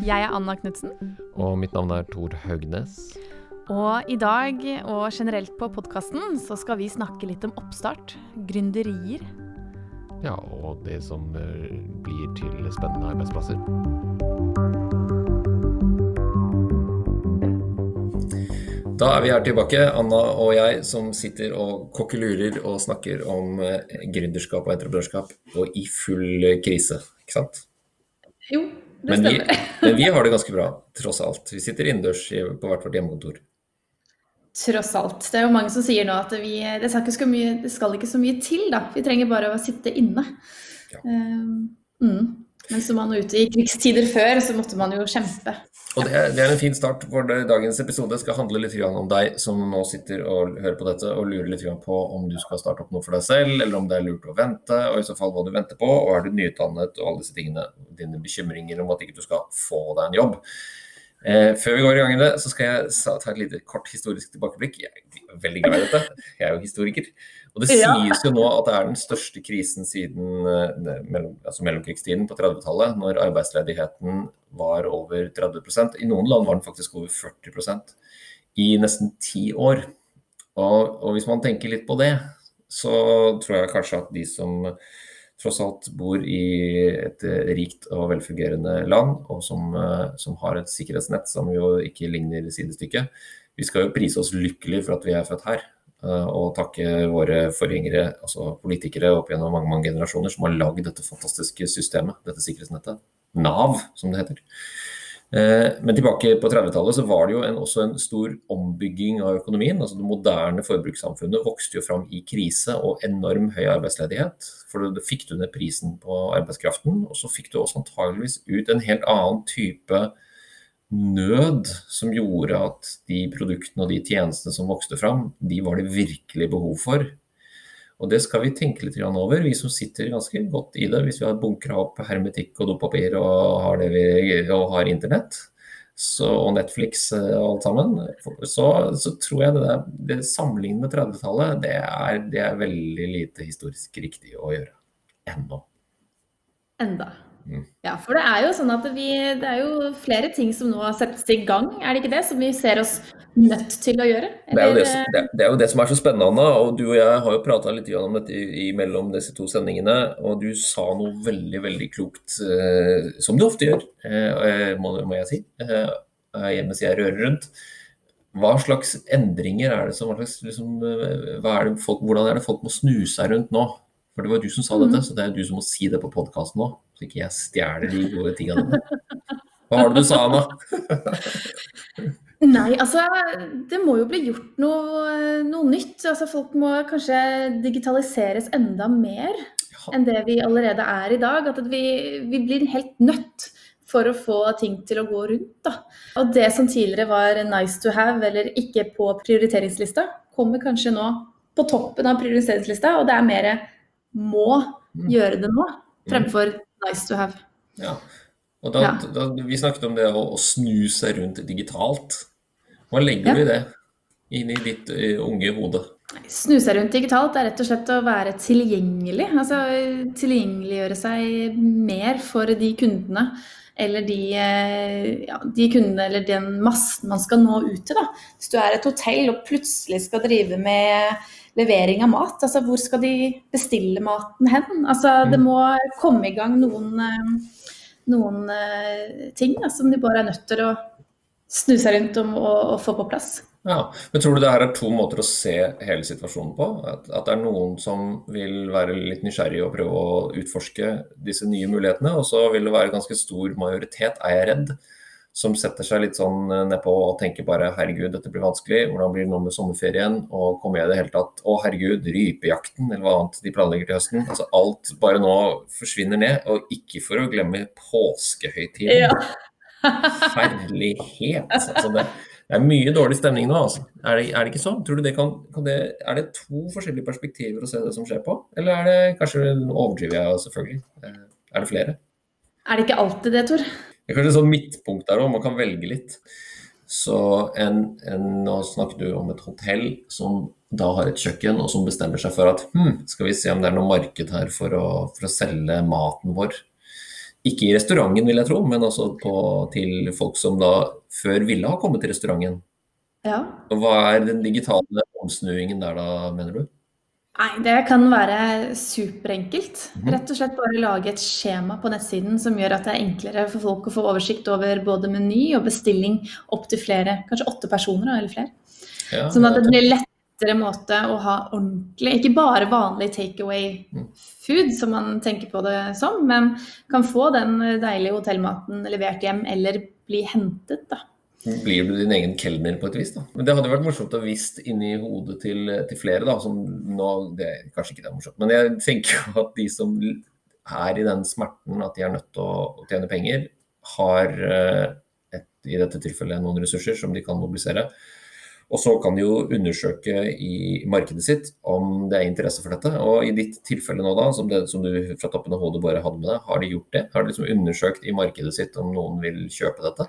Jeg er Anna Knutsen. Og mitt navn er Tor Haugnes. Og i dag, og generelt på podkasten, så skal vi snakke litt om oppstart. Gründerier. Ja, og det som eh, blir til spennende arbeidsplasser. Da er vi her tilbake, Anna og jeg, som sitter og kokkelurer og snakker om eh, gründerskap og entreprenørskap, og i full krise, ikke sant? Jo, Men vi, men vi har det ganske bra, tross alt. Vi sitter innendørs på hvert vårt hjemmekontor. Tross alt. Det er jo mange som sier nå at vi, det, skal ikke mye, det skal ikke så mye til, da. Vi trenger bare å sitte inne. Ja. Um, mm. Men som man var ute i krigstider før, så måtte man jo kjempe. Og det er, det er en fin start, for dagens episode skal handle litt om deg som nå sitter og hører på dette og lurer litt på om du skal starte opp noe for deg selv, eller om det er lurt å vente, og i så fall hva du venter på, og er du nyutdannet og alle disse tingene, dine bekymringer om at ikke du skal få deg en jobb. Eh, før vi går i gang med det, så skal jeg ta et lite kort historisk tilbakeblikk. Jeg er veldig glad i dette, jeg er jo historiker. Og det sies jo nå at det er den største krisen siden eh, mellom, altså mellomkrigstiden på 30-tallet, når arbeidsledigheten var over 30% I noen land var den faktisk over 40% i nesten ti år. Og, og hvis man tenker litt på det, så tror jeg kanskje at de som tross alt bor i et eh, rikt og velfungerende land, og som, eh, som har et sikkerhetsnett som jo ikke ligner sidestykket, vi skal jo prise oss lykkelige for at vi er født her. Eh, Og takke våre forgjengere, altså politikere opp gjennom mange mange generasjoner, som har lagd dette fantastiske systemet, dette sikkerhetsnettet. Nav, som det heter. Eh, Men tilbake på 30-tallet så var det jo en, også en stor ombygging av økonomien. altså Det moderne forbrukssamfunnet vokste jo fram i krise og enorm høy arbeidsledighet. For da fikk du ned prisen på arbeidskraften, og så fikk du også antageligvis ut en helt annen type nød som gjorde at de produktene og de tjenestene som vokste fram, de var det virkelig behov for. Og det skal vi tenke litt over, vi som sitter ganske godt i det. Hvis vi har bunkra opp hermetikk og dopapir og har, vi, og har internett så, og Netflix eh, og alt sammen, så, så tror jeg det, der, det sammenlignet med 30-tallet, det, det er veldig lite historisk riktig å gjøre. Ennå. Enda. Mm. Ja, for det er jo sånn at vi, det er jo flere ting som nå settes i gang, er det ikke det? Som vi ser oss nødt til å gjøre? Det er, jo det, det, det er jo det som er så spennende. Og du og jeg har jo prata litt om dette i- i- mellom disse to sendingene. Og du sa noe veldig, veldig klokt, eh, som du ofte gjør, eh, må, må jeg si, eh, mens jeg rører rundt. Hva slags endringer er det som slags, liksom, eh, er det folk, Hvordan er det folk må snu seg rundt nå? For det var du som sa dette, så det er du som må si det på podkasten nå. Så ikke jeg stjeler de gode tingene dine. Hva har du du sa, Anna? Nei, altså det må jo bli gjort noe, noe nytt. Altså folk må kanskje digitaliseres enda mer Ja. enn det vi allerede er i dag. At vi, vi blir helt nødt for å få ting til å gå rundt. Da. Og det som tidligere var nice to have eller ikke på prioriteringslista, kommer kanskje nå på toppen av prioriteringslista, og det er mer må Mm. gjøre det nå, fremfor nice to have. Ja. Og da, Ja. da, vi snakket om det å, å snu seg rundt digitalt. Hva legger Ja. du i det inn i ditt uh, unge hode? Snu seg rundt digitalt er rett og slett å være tilgjengelig. Altså tilgjengeliggjøre seg mer for de kundene eller de, eh, ja, de kundene eller den massen man skal nå ut til. Da. Hvis du er et hotell og plutselig skal drive med levering av mat, altså hvor skal de bestille maten hen? Altså det Mm. må komme i gang noen, eh, noen eh, ting da, som de bare er nødt til å snu seg rundt om og, og få på plass. Ja, men Tror du det her er to måter å se hele situasjonen på? At, at det er noen som vil være litt nysgjerrig og prøve å utforske disse nye mulighetene, og så vil det være ganske stor majoritet, er jeg redd, som setter seg litt sånn eh, nedpå og tenker bare herregud, dette blir vanskelig, hvordan blir det nå med sommerferien, og kommer jeg i det hele tatt, å herregud, rypejakten, eller hva annet de planlegger til høsten. Altså alt bare nå forsvinner ned, og ikke for å glemme påskehøytiden. Herlighet. Altså det, det er mye dårlig stemning nå, altså. Er det, er det ikke sånn? Tror du det kan, kan det, er det to forskjellige perspektiver å se det som skjer på? Eller er det kanskje overdriver jeg selvfølgelig? Eh, Er det flere? Er det ikke alltid det, Tor? Det er kanskje et sånn midtpunkt der òg, man kan velge litt. Så en, en, Nå snakker du om et hotell som da har et kjøkken, og som bestemmer seg for at hm, skal vi se om det er noe marked her for å, for å selge maten vår ikke i restauranten, vil jeg tro, men altså på, til folk som da før ville ha kommet til restauranten. Ja. Og Hva er den digitale omsnuingen der da, mener du? Nei, det kan være superenkelt. Mhm. Rett og slett bare lage et skjema på nettsiden som gjør at det er enklere for folk å få oversikt over både meny og bestilling opp til flere, kanskje åtte personer eller flere. Ja, Sånn at det blir lettere måte å ha ordentlig, ikke bare vanlig takeaway away-food som man tenker på det som, men kan få den deilige hotellmaten levert hjem eller bli hentet da. Blir du din egen kelner på et vis, da? Men det hadde vært morsomt å visst inni hodet til, til flere, da. Som nå, det, kanskje ikke det er morsomt, men jeg tenker jo at de som er i den smerten at de er nødt til å, å tjene penger, har eh, et, i dette tilfellet noen ressurser som de kan mobilisere. Og så kan de jo undersøke i markedet sitt om det er interesse for dette. Og i ditt tilfelle nå, da, som, det, som du fra toppen av hodet bare hadde med deg, har de gjort det? Har de liksom undersøkt i markedet sitt om noen vil kjøpe dette?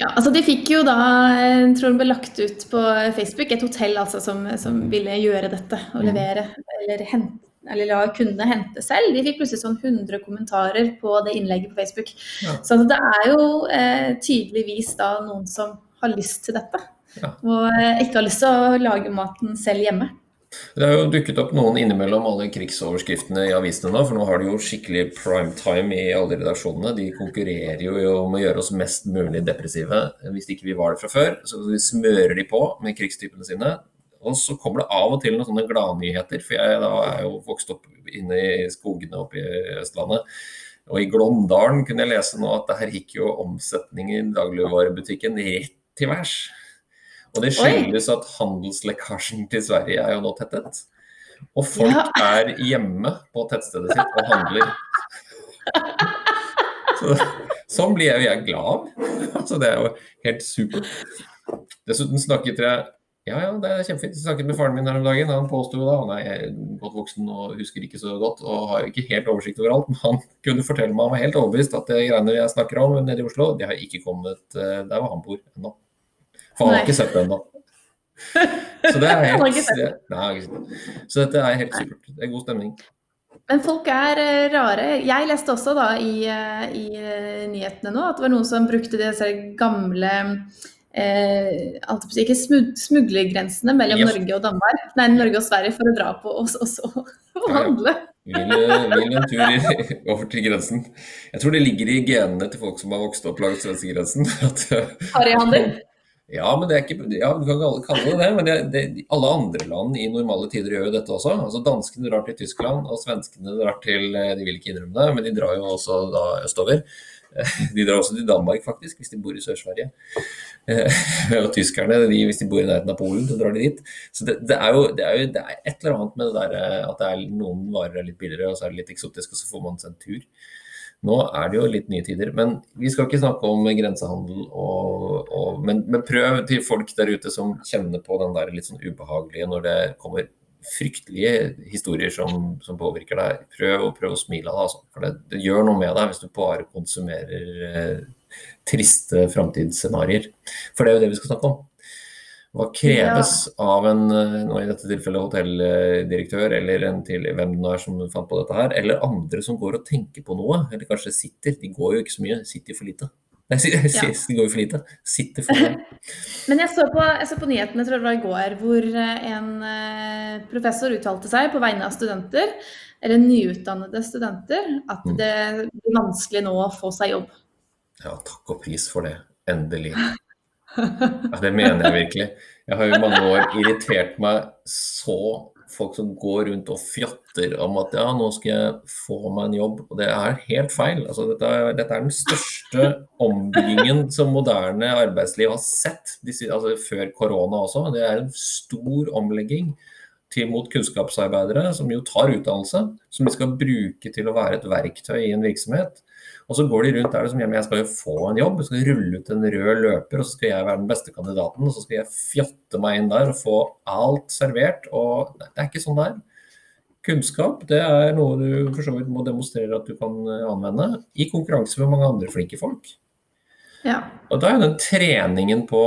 Ja, altså De fikk jo da, jeg tror det ble lagt ut på Facebook, et hotell altså som, som ville gjøre dette og Mm. levere. Eller, hente, eller la kundene hente selv. De fikk plutselig sånn 100 kommentarer på det innlegget på Facebook. Ja. Så det er jo eh, tydeligvis da noen som har lyst til dette. Ja. Og eh, ikke har lyst til å lage maten selv hjemme. Det har jo dukket opp noen innimellom alle krigsoverskriftene i avisene nå, for nå har de jo skikkelig prime time i alle redaksjonene. De konkurrerer jo om å gjøre oss mest mulig depressive hvis ikke vi var det fra før. Så vi smører de på med krigstypene sine. Og så kommer det av og til noen sånne gladnyheter, for jeg da er jo vokst opp inne i skogene oppe i Østlandet. Og i Glåmdalen kunne jeg lese nå at der gikk jo omsetningen i dagligvarebutikken rett til værs. Og det skyldes at handelslekkasjen til Sverige er jo nå tettet. Og folk Ja. er hjemme på tettstedet sitt og handler. Så, sånn blir jeg, jeg glad av. Altså, det er jo helt supert. Dessuten snakket jeg ja, ja, det er kjempefint. Jeg snakket med faren min her om dagen. Han påsto da han er godt voksen og husker ikke så godt og har ikke helt oversikt over alt, men han kunne fortelle meg han var helt overbevist at det greiene jeg snakker om nede i Oslo, de har ikke kommet eh, der hvor han bor ennå. For han har ikke sett det ennå. Så det er helt nei. Så dette er helt supert. Det er god stemning. Men folk er eh, rare. Jeg leste også da i, eh, i eh, nyhetene nå at det var noen som brukte disse gamle eh, ikke smug, smuglergrensene mellom Ja. Norge og Danmark, nei, Norge og Sverige for å dra på oss og så Ja, ja. handle. Vil, en tur i, over til grensen. Jeg tror det ligger i genene til folk som har vokst opp langs svenskegrensen. Harryhandel. Ja, men det er ikke, ja, du kan kalle det det. Men det, det, alle andre land i normale tider gjør jo dette også. Altså Danskene drar til Tyskland, og svenskene drar til eh, De vil ikke innrømme det, men de drar jo også da østover. De drar også til Danmark, faktisk, hvis de bor i Sør-Sverige. Eh, Og tyskerne, de, hvis de bor i nærheten av Polen, så drar de dit. Så det, det, er jo, det, er jo, det er et eller annet med det der eh, at det er noen varer er litt billigere, og så er det litt eksotisk, og så får man seg en tur. Nå er det jo litt nye tider, men vi skal ikke snakke om grensehandel. Og, og, men, men prøv til folk der ute som kjenner på den der litt sånn ubehagelige når det kommer fryktelige historier som, som påvirker deg. Prøv, prøv å smile av. Altså. Det, det gjør noe med deg hvis du bare konsumerer eh, triste framtidsscenarioer. For det er jo det vi skal snakke om. Hva kreves av en, eh, nå i dette tilfellet hotelldirektør, eller en til hvem det nå er som fant på dette her, eller andre som går og tenker på noe, eller kanskje sitter. De går jo ikke så mye, sitter for lite. Nei, Ja. de går jo for lite. Sitter for lite. Men jeg så, på, jeg så på nyhetene tror jeg det var i går, hvor eh, en eh, professor uttalte seg på vegne av studenter, eller nyutdannede studenter, at Mm. det blir vanskelig nå å få seg jobb. Ja, takk og pris for det. Endelig. Ja, det mener jeg virkelig. Jeg har i mange år irritert meg så folk som går rundt og fjatter om at ja, nå skal jeg få meg en jobb. Og det er helt feil. Altså, dette, er, dette er den største ombyggingen som moderne arbeidsliv har sett altså, før korona også. Det er en stor omlegging til mot kunnskapsarbeidere som jo tar utdannelse, som de skal bruke til å være et verktøy i en virksomhet. Og så går de rundt der som hjemme, jeg skal jo få en jobb, jeg skal rulle ut en rød løper, og så skal jeg være den beste kandidaten, og så skal jeg fjatte meg inn der og få alt servert. Og nei, det er ikke sånn det er. Kunnskap det er noe du for så vidt må demonstrere at du kan eh, anvende, i konkurranse med mange andre flinke folk. Ja. Og da er den treningen på,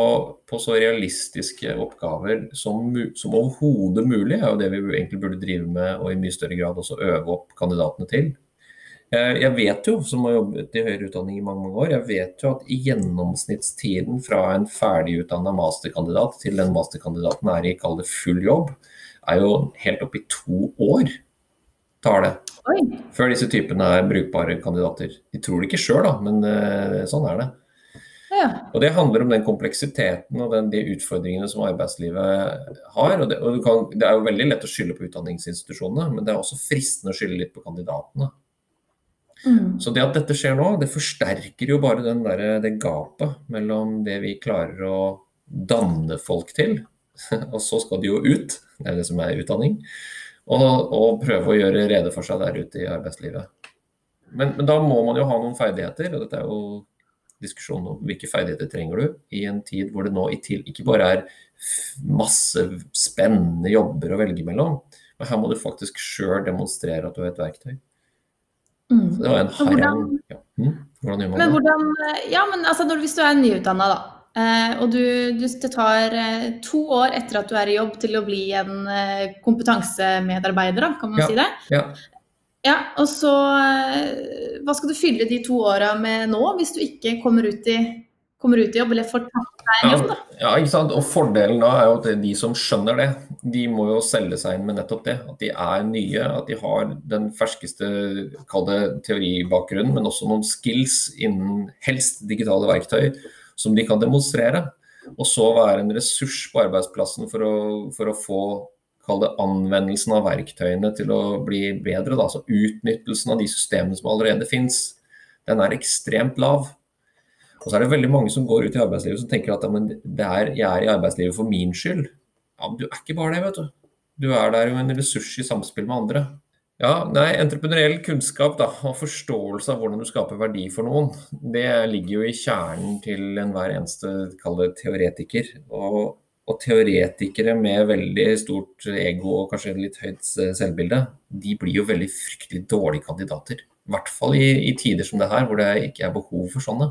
på så realistiske oppgaver som, som overhodet mulig, er jo det vi egentlig burde drive med, og i mye større grad også øve opp kandidatene til. Jeg vet jo, som har jobbet i høyere utdanning i mange, mange år, jeg vet jo at i gjennomsnittstiden fra en ferdigutdanna masterkandidat til den masterkandidaten er i kall det full jobb, er jo helt opp i to år tar det. Før disse typene er brukbare kandidater. De tror det ikke sjøl, men uh, sånn er det. Ja. Og Det handler om den kompleksiteten og den, de utfordringene som arbeidslivet har. og, det, og kan, det, er jo veldig lett å skylde på utdanningsinstitusjonene, men det er også fristende å skylde litt på kandidatene. Mm. Så det at dette skjer nå, det forsterker jo bare der, det gapet mellom det vi klarer å danne folk til, og så skal de jo ut, det er det som er utdanning, og, og prøve å gjøre rede for seg der ute i arbeidslivet. Men, men, da må man jo ha noen ferdigheter, og dette er jo diskusjonen om hvilke ferdigheter trenger du i en tid hvor det nå ikke bare er masse spennende jobber å velge mellom, men her må du faktisk sjøl demonstrere at du har et verktøy. Mm. Så det var en hvordan, Ja. Mm. Hvordan gjør man men hvordan, ja, men altså når, hvis du er nyutdanna, da. Eh, og du, du, det tar eh, to år etter at du er i jobb til å bli en eh, kompetansemedarbeider, da, kan man ja. si det? Ja. ja. Og så Hva skal du fylle de to åra med nå, hvis du ikke kommer ut i kommer ut i jobb, eller får tatt seg en jobb, da. Ja, ikke sant. Og fordelen da er jo at de som skjønner det, de må jo selge seg inn med nettopp det. At de er nye, at de har den ferskeste, kall det teoribakgrunnen, men også noen skills innen helst digitale verktøy som de kan demonstrere. Og så være en ressurs på arbeidsplassen for å, for å få kall det anvendelsen av verktøyene til å bli bedre. Da. Altså utnyttelsen av de systemene som allerede finnes, den er ekstremt lav. Og så er det veldig mange som går ut i arbeidslivet som tenker at er, jeg er i arbeidslivet for min skyld. Ja, men du er ikke bare det, vet du. Du er der jo en ressurs i samspill med andre. Ja, nei, Entreprenøriell kunnskap da, og forståelse av hvordan du skaper verdi for noen, det ligger jo i kjernen til enhver eneste kall det teoretiker. Og, og, teoretikere med veldig stort ego og kanskje litt høyt selvbilde, de blir jo veldig fryktelig dårlige kandidater. I hvert fall i, i tider som det her, hvor det ikke er behov for sånne.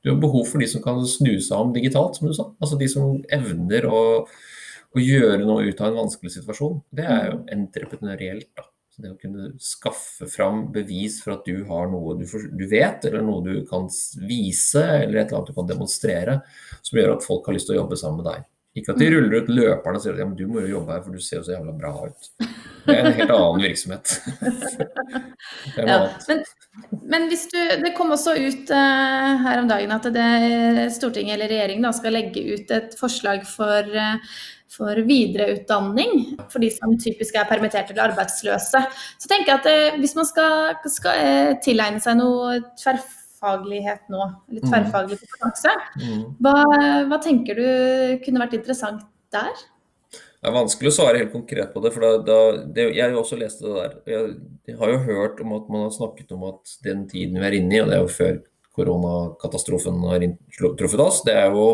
Du har behov for de som kan snu seg om digitalt, som du sa. Altså de som evner å, å gjøre noe ut av en vanskelig situasjon. Det er jo entreprenørielt. da. Så det å kunne skaffe fram bevis for at du har noe du, du, vet, eller noe du kan vise, eller et eller annet du kan demonstrere, som gjør at folk har lyst til å jobbe sammen med deg. Ikke at de ruller ut løperne og sier at ja, du må jo jobbe her, for du ser jo så jævla bra ut. Det er en helt annen virksomhet. ja, men, men, hvis du, det kom også ut uh, her om dagen at det, Stortinget eller regjeringen da, skal legge ut et forslag for, uh, for videreutdanning for de som typisk er permitterte eller arbeidsløse. Så tenker jeg at uh, hvis man skal, skal tilegne seg noe tverrfaglig tverrfaglighet nå, eller mm. tverrfaglig kompetanse. Mm. Hva, hva, tenker du kunne vært interessant der? Det er vanskelig å svare helt konkret på det. for da, da, det, Jeg har jo også lest det der. Jeg, jeg, har jo hørt om at man har snakket om at den tiden vi er inne i, og det er jo før koronakatastrofen har truffet oss, det er jo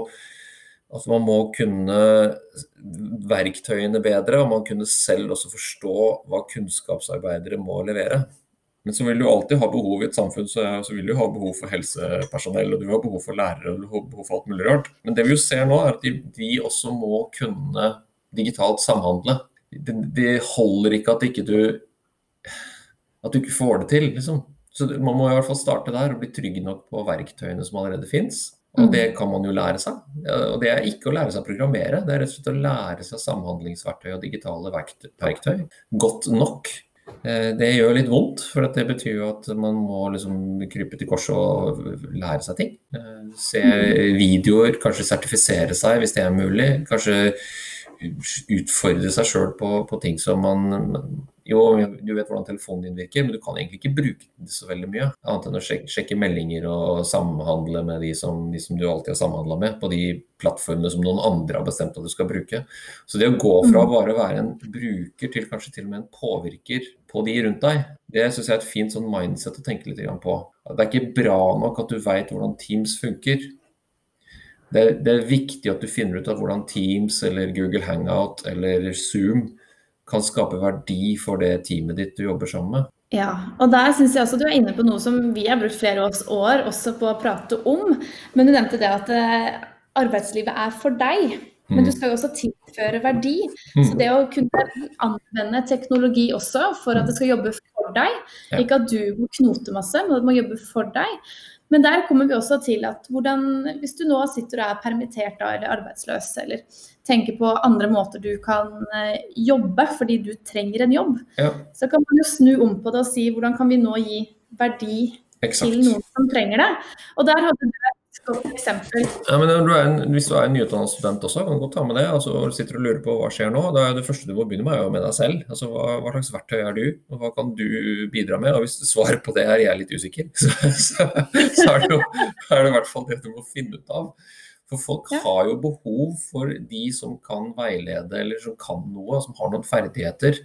at man må kunne verktøyene bedre, og man kunne selv også forstå hva kunnskapsarbeidere må levere. Men så vil du alltid ha behov i et samfunn, så, så vil du ha behov for helsepersonell, og du har behov for lærere og du har behov for alt mulig rart. Men det vi jo ser nå, er at de, de også må kunne digitalt samhandle. Det, det holder ikke at ikke du at du ikke får det til, liksom. Så man må i hvert fall starte der og bli trygg nok på verktøyene som allerede fins. Og det kan man jo lære seg. Og det er ikke å lære seg å programmere, det er rett og slett å lære seg samhandlingsverktøy og digitale verktøy godt nok Eh, det gjør litt vondt, for det betyr jo at man må liksom krype til korset og lære seg ting. Eh, se videoer, kanskje sertifisere seg hvis det er mulig. Kanskje utfordre seg sjøl på, på, ting som man Jo, du vet hvordan telefonen din virker, men du kan egentlig ikke bruke den så veldig mye. Annet enn å sjekke, sjekke meldinger og samhandle med de som, de som du alltid har samhandla med, på de plattformene som noen andre har bestemt at du skal bruke. Så det å gå fra mm. bare å være en bruker til kanskje til og med en påvirker på de rundt deg, det syns jeg er et fint sånn mindset å tenke litt på. Det er ikke bra nok at du veit hvordan Teams funker. Det er, det er, viktig at du finner ut av hvordan Teams eller Google Hangout eller Zoom kan skape verdi for det teamet ditt du jobber sammen med. Ja, og der syns jeg også du er inne på noe som vi har brukt flere år også på å prate om. Men du nevnte det at eh, arbeidslivet er for deg. Men du mm. skal jo også tilføre verdi. Så mm. det å kunne anvende teknologi også for at det skal jobbe for for deg. Ja. Ikke at du må knote masse, men at man jobber for deg. Men der kommer vi også til at hvordan, hvis du nå sitter og er permittert da, eller arbeidsløs, eller tenker på andre måter du kan eh, jobbe fordi du trenger en jobb, Ja. så kan man jo snu om på det og si hvordan kan vi nå gi verdi Exakt. til noen som trenger det. Og der hadde du godt eksempel. Ja, men du en, hvis du er en nyutdannet student også, kan du godt ta med det. altså du sitter og lurer på hva skjer nå. Da er Det første du må begynne med, er jo med deg selv. altså Hva, hva slags verktøy er du, og hva kan du bidra med? og Hvis svaret på det er jeg er litt usikker, så, så, så er, det jo, er det i hvert fall det du må finne ut av. For folk Ja. har jo behov for de som kan veilede, eller som kan noe, som har noen ferdigheter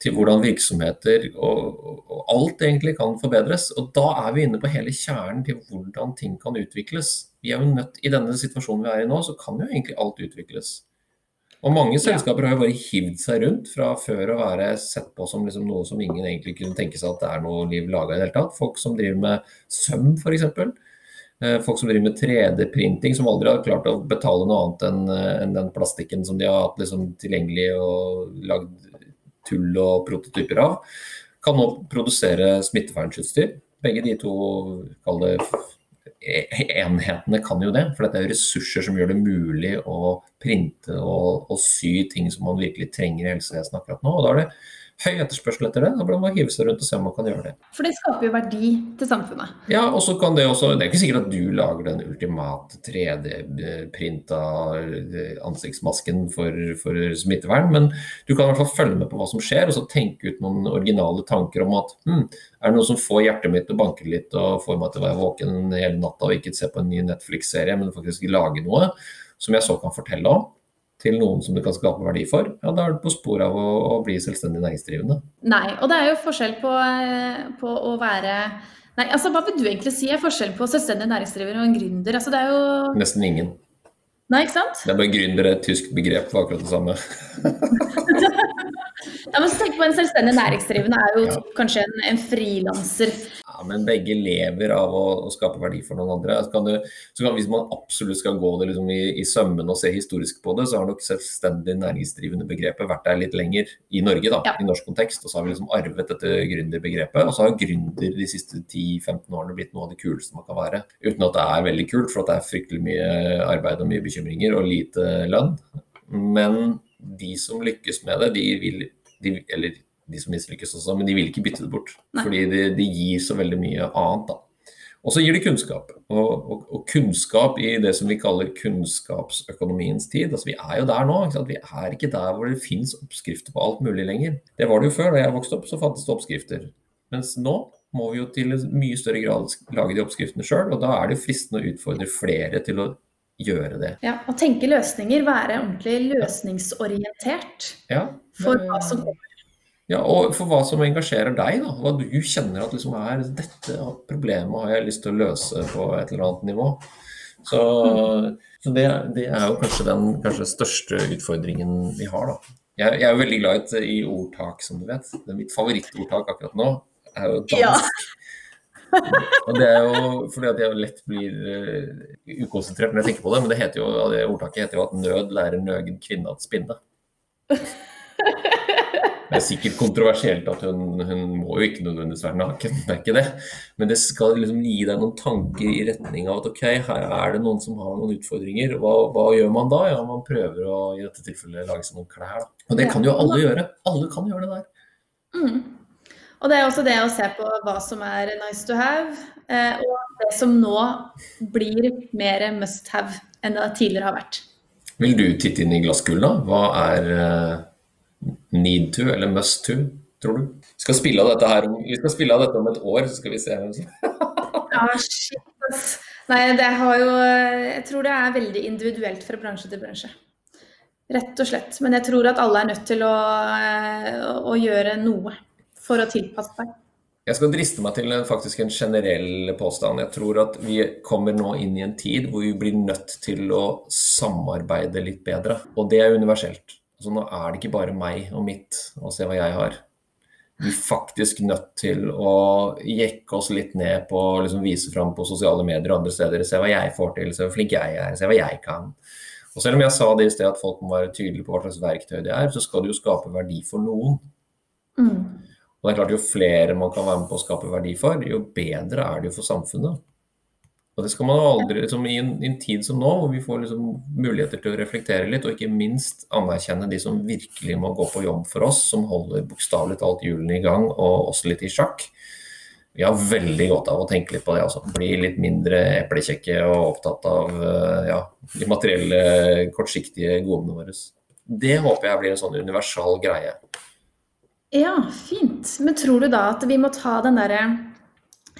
til hvordan virksomheter og, og, alt egentlig kan forbedres. Og da er vi inne på hele kjernen til hvordan ting kan utvikles. Vi er jo nødt, I denne situasjonen vi er i nå, så kan jo egentlig alt utvikles. Og mange selskaper har jo bare hivd seg rundt fra før å være sett på som liksom noe som ingen egentlig kunne tenke seg at det er noe liv laga i det hele tatt. Folk som driver med søm f.eks. Folk som driver med 3D-printing, som aldri har klart å betale noe annet enn enn den plastikken som de har hatt liksom tilgjengelig og lagd tull og prototyper av, kan nå produsere smittevernutstyr. Begge de to kall det e- enhetene kan jo det, for dette er ressurser som gjør det mulig å printe og, og sy ting som man virkelig trenger i helsevesenet akkurat nå. og Da er det høy etterspørsel etter det. Da bør man hive seg rundt og se om man kan gjøre det. For det skaper jo verdi til samfunnet. Ja, og så kan Det også, det er ikke sikkert at du lager den ultimate 3D-printa ansiktsmasken for, for smittevern, men du kan i hvert fall følge med på hva som skjer, og så tenke ut noen originale tanker om at hm, er det noe som får hjertet mitt til å banke litt og får meg til å være våken hele natta og ikke se på en ny Netflix-serie, men faktisk lage noe som jeg så kan fortelle om til noen som du kan skape verdi for, ja, da er du på sporet av å, å bli selvstendig næringsdrivende. Nei, og det er jo forskjell på, eh, på å være Nei, altså hva vil du egentlig si er forskjell på selvstendig næringsdriver og en gründer? Altså det er jo Nesten ingen. Nei, ikke sant? Det er bare gründer er et tysk begrep for akkurat det samme. Ja, men så tenk på En selvstendig næringsdrivende er jo Ja. kanskje en, en frilanser. Men begge lever av å, å skape verdi for noen andre. Så kan du, så kan, hvis man absolutt skal gå det liksom i, i sømmene og se historisk på det, så har nok selvstendig næringsdrivende begrepet vært der litt lenger i Norge, da, Ja. i norsk kontekst. Og så har vi liksom arvet dette gründerbegrepet. Og så har gründer de siste 10-15 årene blitt noe av det kuleste man kan være. Uten at det er veldig kult, for at det er fryktelig mye arbeid og mye bekymringer og lite lønn. Men de som lykkes med det, de vil de, Eller de som mislykkes også, men de vil ikke bytte det bort. Nei. Fordi det, de gir så veldig mye annet, da. Og så gir det kunnskap. Og, og, og kunnskap i det som vi kaller kunnskapsøkonomiens tid. Altså Vi er jo der nå. Vi er ikke der hvor det fins oppskrifter på alt mulig lenger. Det var det jo før. Da jeg vokste opp, så fantes det oppskrifter. Mens nå må vi jo til en mye større grad lage de oppskriftene sjøl. Og da er det jo fristende å utfordre flere til å gjøre det. Ja, Å tenke løsninger, være ordentlig løsningsorientert Ja, for hva som kommer. Ja, og for hva som engasjerer deg, da. Hva du kjenner at liksom er Dette problemet har jeg lyst til å løse på et eller annet nivå. Så, så det, det er jo kanskje den kanskje største utfordringen vi har, da. Jeg, jeg er jo veldig glad i i ordtak, som du vet. Det er mitt favorittordtak akkurat nå er jo dansk. Ja. Og det er jo fordi at jeg lett blir uh, ukonsentrert når jeg tenker på det, men det heter jo, det ordtaket heter jo at nød lærer nøgen kvinne at spinne. Det er sikkert kontroversielt at hun, hun må jo ikke nødvendigvis være naken, det er ikke det. Men det skal liksom gi deg noen tanker i retning av at ok, her er det noen som har noen utfordringer. Hva, hva gjør man da? Ja, man prøver å i dette tilfellet lage seg noen klær. Da. Og det kan jo alle gjøre. Alle kan gjøre det der. Mm. Og det er også det å se på hva som er nice to have, eh, og det som nå blir mer must have enn det tidligere har vært. Vil du titte inn i glasskulen, da? Hva er eh, need to eller must to, tror du? Vi skal spille av dette her om, spille av dette om et år, så skal vi se hvem som Ja, shit, ass. Nei, det har jo Jeg tror det er veldig individuelt fra bransje til bransje. Rett og slett. Men jeg tror at alle er nødt til å, eh, å gjøre noe for å tilpasse seg. Jeg skal driste meg til faktisk en generell påstand. Jeg tror at vi kommer nå inn i en tid hvor vi blir nødt til å samarbeide litt bedre. Og det er universelt. Altså, nå er det ikke bare meg og mitt og se hva jeg har. Vi er faktisk nødt til å jekke oss litt ned på å liksom vise fram på sosiale medier og andre steder. Se hva jeg får til, se hvor flink jeg er, se hva jeg kan. Og selv om jeg sa det i sted at folk må være tydelige på hva slags verktøy det er, så skal det jo skape verdi for noen. Mm. Og det er klart Jo flere man kan være med på å skape verdi for, jo bedre er det jo for samfunnet. Og det skal man aldri, liksom, i, en, i en tid som nå, hvor vi får liksom, muligheter til å reflektere litt, og ikke minst anerkjenne de som virkelig må gå på jobb for oss, som holder bokstavelig talt hjulene i gang, og også litt i sjakk. Vi har veldig godt av å tenke litt på det. Altså. Bli litt mindre eplekjekke og opptatt av ja, de materielle, kortsiktige godene våre. Det håper jeg blir en sånn universal greie. Ja, fint. Men tror du da at vi må ta den derre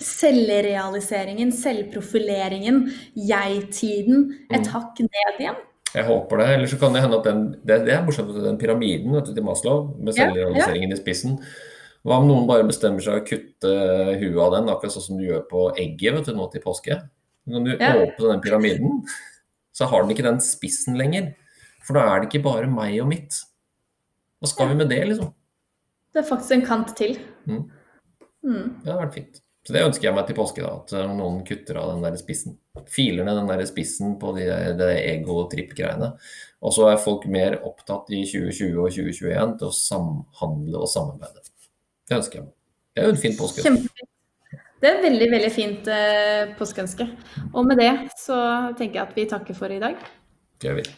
selvrealiseringen, selvprofileringen, jeg-tiden et mm. hakk ned igjen? Jeg håper det. Eller så kan det hende at den Det, det er morsomt at den pyramiden vet du, til Maslow, med selvrealiseringen ja, ja. i spissen Hva om noen bare bestemmer seg å kutte huet av den, akkurat sånn som du gjør på egget vet du, nå til påske? Når du ja. åpner den pyramiden, så har den ikke den spissen lenger. For da er det ikke bare meg og mitt. Hva skal vi med det, liksom? Det er faktisk en kant til. Mm. Mm. Det hadde vært fint. Så det ønsker jeg meg til påske, da, at eh, noen kutter av den der spissen. Filer ned den der spissen på de, de ego-tripp-greiene. Og så er folk mer opptatt i 2020 og 2021 til å samhandle og samarbeide. Det ønsker jeg meg. Det er jo et fint påske. Kjempefint. Det er et veldig, veldig fint eh, påskeønske. Og med det så tenker jeg at vi takker for i dag. Det gjør vi.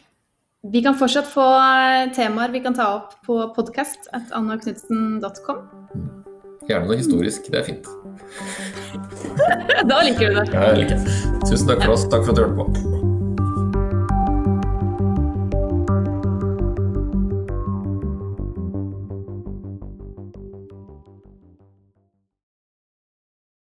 Vi kan fortsatt få eh, temaer vi kan ta opp på podkast at annaknutsen.com. Gjerne noe historisk. Det er fint. da liker du det. Ja, jeg liker. Tusen takk for oss. Takk for at du hørte på.